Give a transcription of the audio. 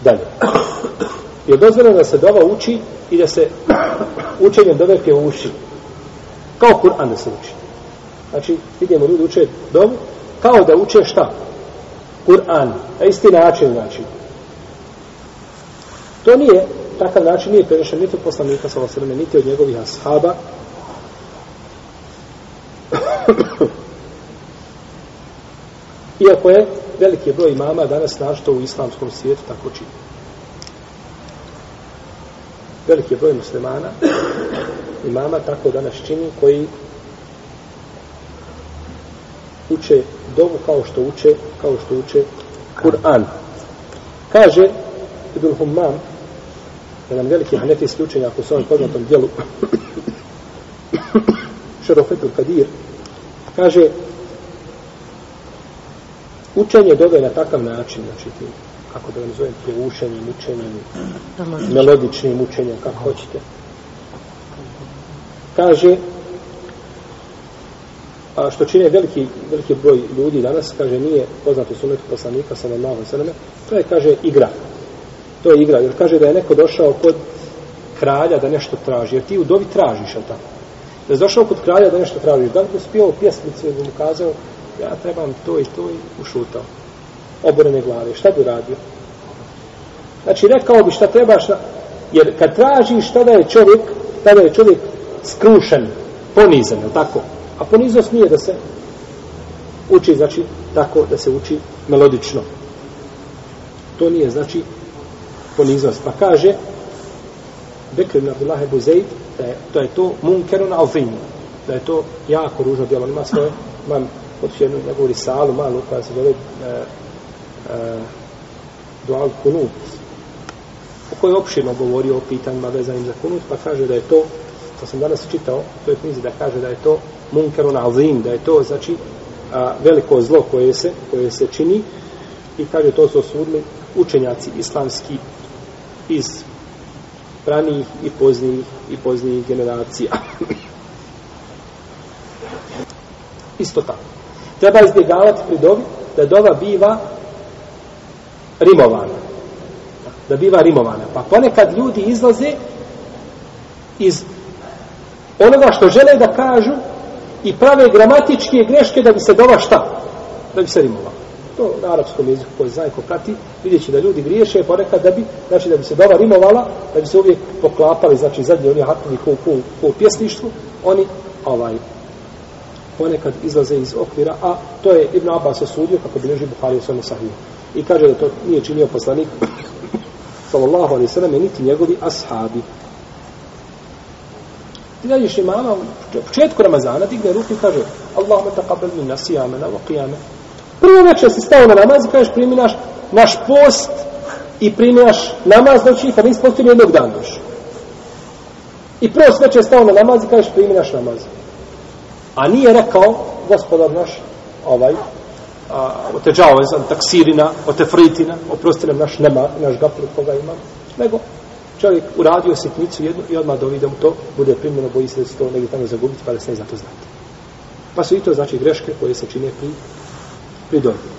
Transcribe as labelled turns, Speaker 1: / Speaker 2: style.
Speaker 1: Dalje. Je dozvoljeno da se dova uči i da se učenje doveke uši. Kao Kur'an da se uči. Znači, vidimo ljudi uče dovu, kao da uče šta? Kur'an. Na isti način, znači. To nije, takav način nije prenešen niti od poslanika sa osrme, niti od njegovih ashaba. Iako je veliki broj imama danas našto u islamskom svijetu tako čini. Veliki broj muslimana imama tako danas čini koji uče dovu kao što uče kao što uče Kur'an. Kaže Ibn Humam jedan veliki hanefijski učenjak u svojom poznatom dijelu Šerofetul Kadir kaže učenje dove na takav način znači ti, kako da vam zovem pjevušenjem, učenjem melodičnim učenjem, kako hoćete kaže a što čine veliki, veliki broj ljudi danas, kaže, nije poznato sunetu poslanika, sa malo sveme, to je, kaže, igra. To je igra, jer kaže da je neko došao kod kralja da nešto traži, jer ti u dovi tražiš, ali tako? Da je došao kod kralja da nešto tražiš, da li bi spio pjesmicu ili mu kazao, ja trebam to i to i ušutao. Oborene glave, šta bi radio? Znači, rekao bi šta trebaš, na... jer kad tražiš, tada je čovjek, tada je čovjek skrušen, ponizan, je tako? A poniznost nije da se uči, znači, tako da se uči melodično. To nije, znači, poniznost. Pa kaže, Bekr ibn Abdullah ibn Zaid, da je, to je to munkerun alfin, da je to jako ružno djelo. Ima svoje, imam hoću jednu njegovu risalu malu koja se zove e, e, dual kunut, u kojoj opširno govori o pitanjima vezanim za kunut, pa kaže da je to, to sam danas čitao, to je knjizi da kaže da je to munkerun azim da je to, znači, a, veliko zlo koje se, koje se čini i kaže to su osudili učenjaci islamski iz ranijih i poznijih i poznijih generacija. Isto tako. Treba izbjegavati pri dovi da dova biva rimovana. Da biva rimovana. Pa ponekad ljudi izlaze iz onoga što žele da kažu i prave gramatičke greške da bi se dova šta? Da bi se rimovala to na arapskom jeziku koji zna ko prati, vidjet će da ljudi griješe ponekad da bi, znači da bi se dova rimovala, da bi se uvijek poklapali, znači zadnji oni hatni ko, ko, ko u pjesništvu, oni ovaj ponekad izlaze iz okvira, a to je Ibn Abbas osudio kako bilježi Buhari u svojom sahiju. I kaže da to nije činio poslanik sallallahu alaihi sallam niti njegovi ashabi. Ti dađeš imama u početku Ramazana, digne ruku i kaže Allahumma taqabbal minna siyamana wa qiyamana Prvo večer si stao na namaz i kažeš primi naš, naš post i primi naš namaz, znači kad nisi postio jednog dana još. I prvo večer stao na namaz i kažeš primi naš namaz. A nije rekao, gospodar naš, ovaj, a, o te džavezan, taksirina, o te fritina, oprosti nam naš nema, naš gapur koga ima, nego čovjek uradio sitnicu jednu i odmah dovi da mu to bude primljeno, boji se da se to negdje tamo zagubiti, pa da se ne zna to znati. Pa su i to znači greške koje se čine pri pri dobi.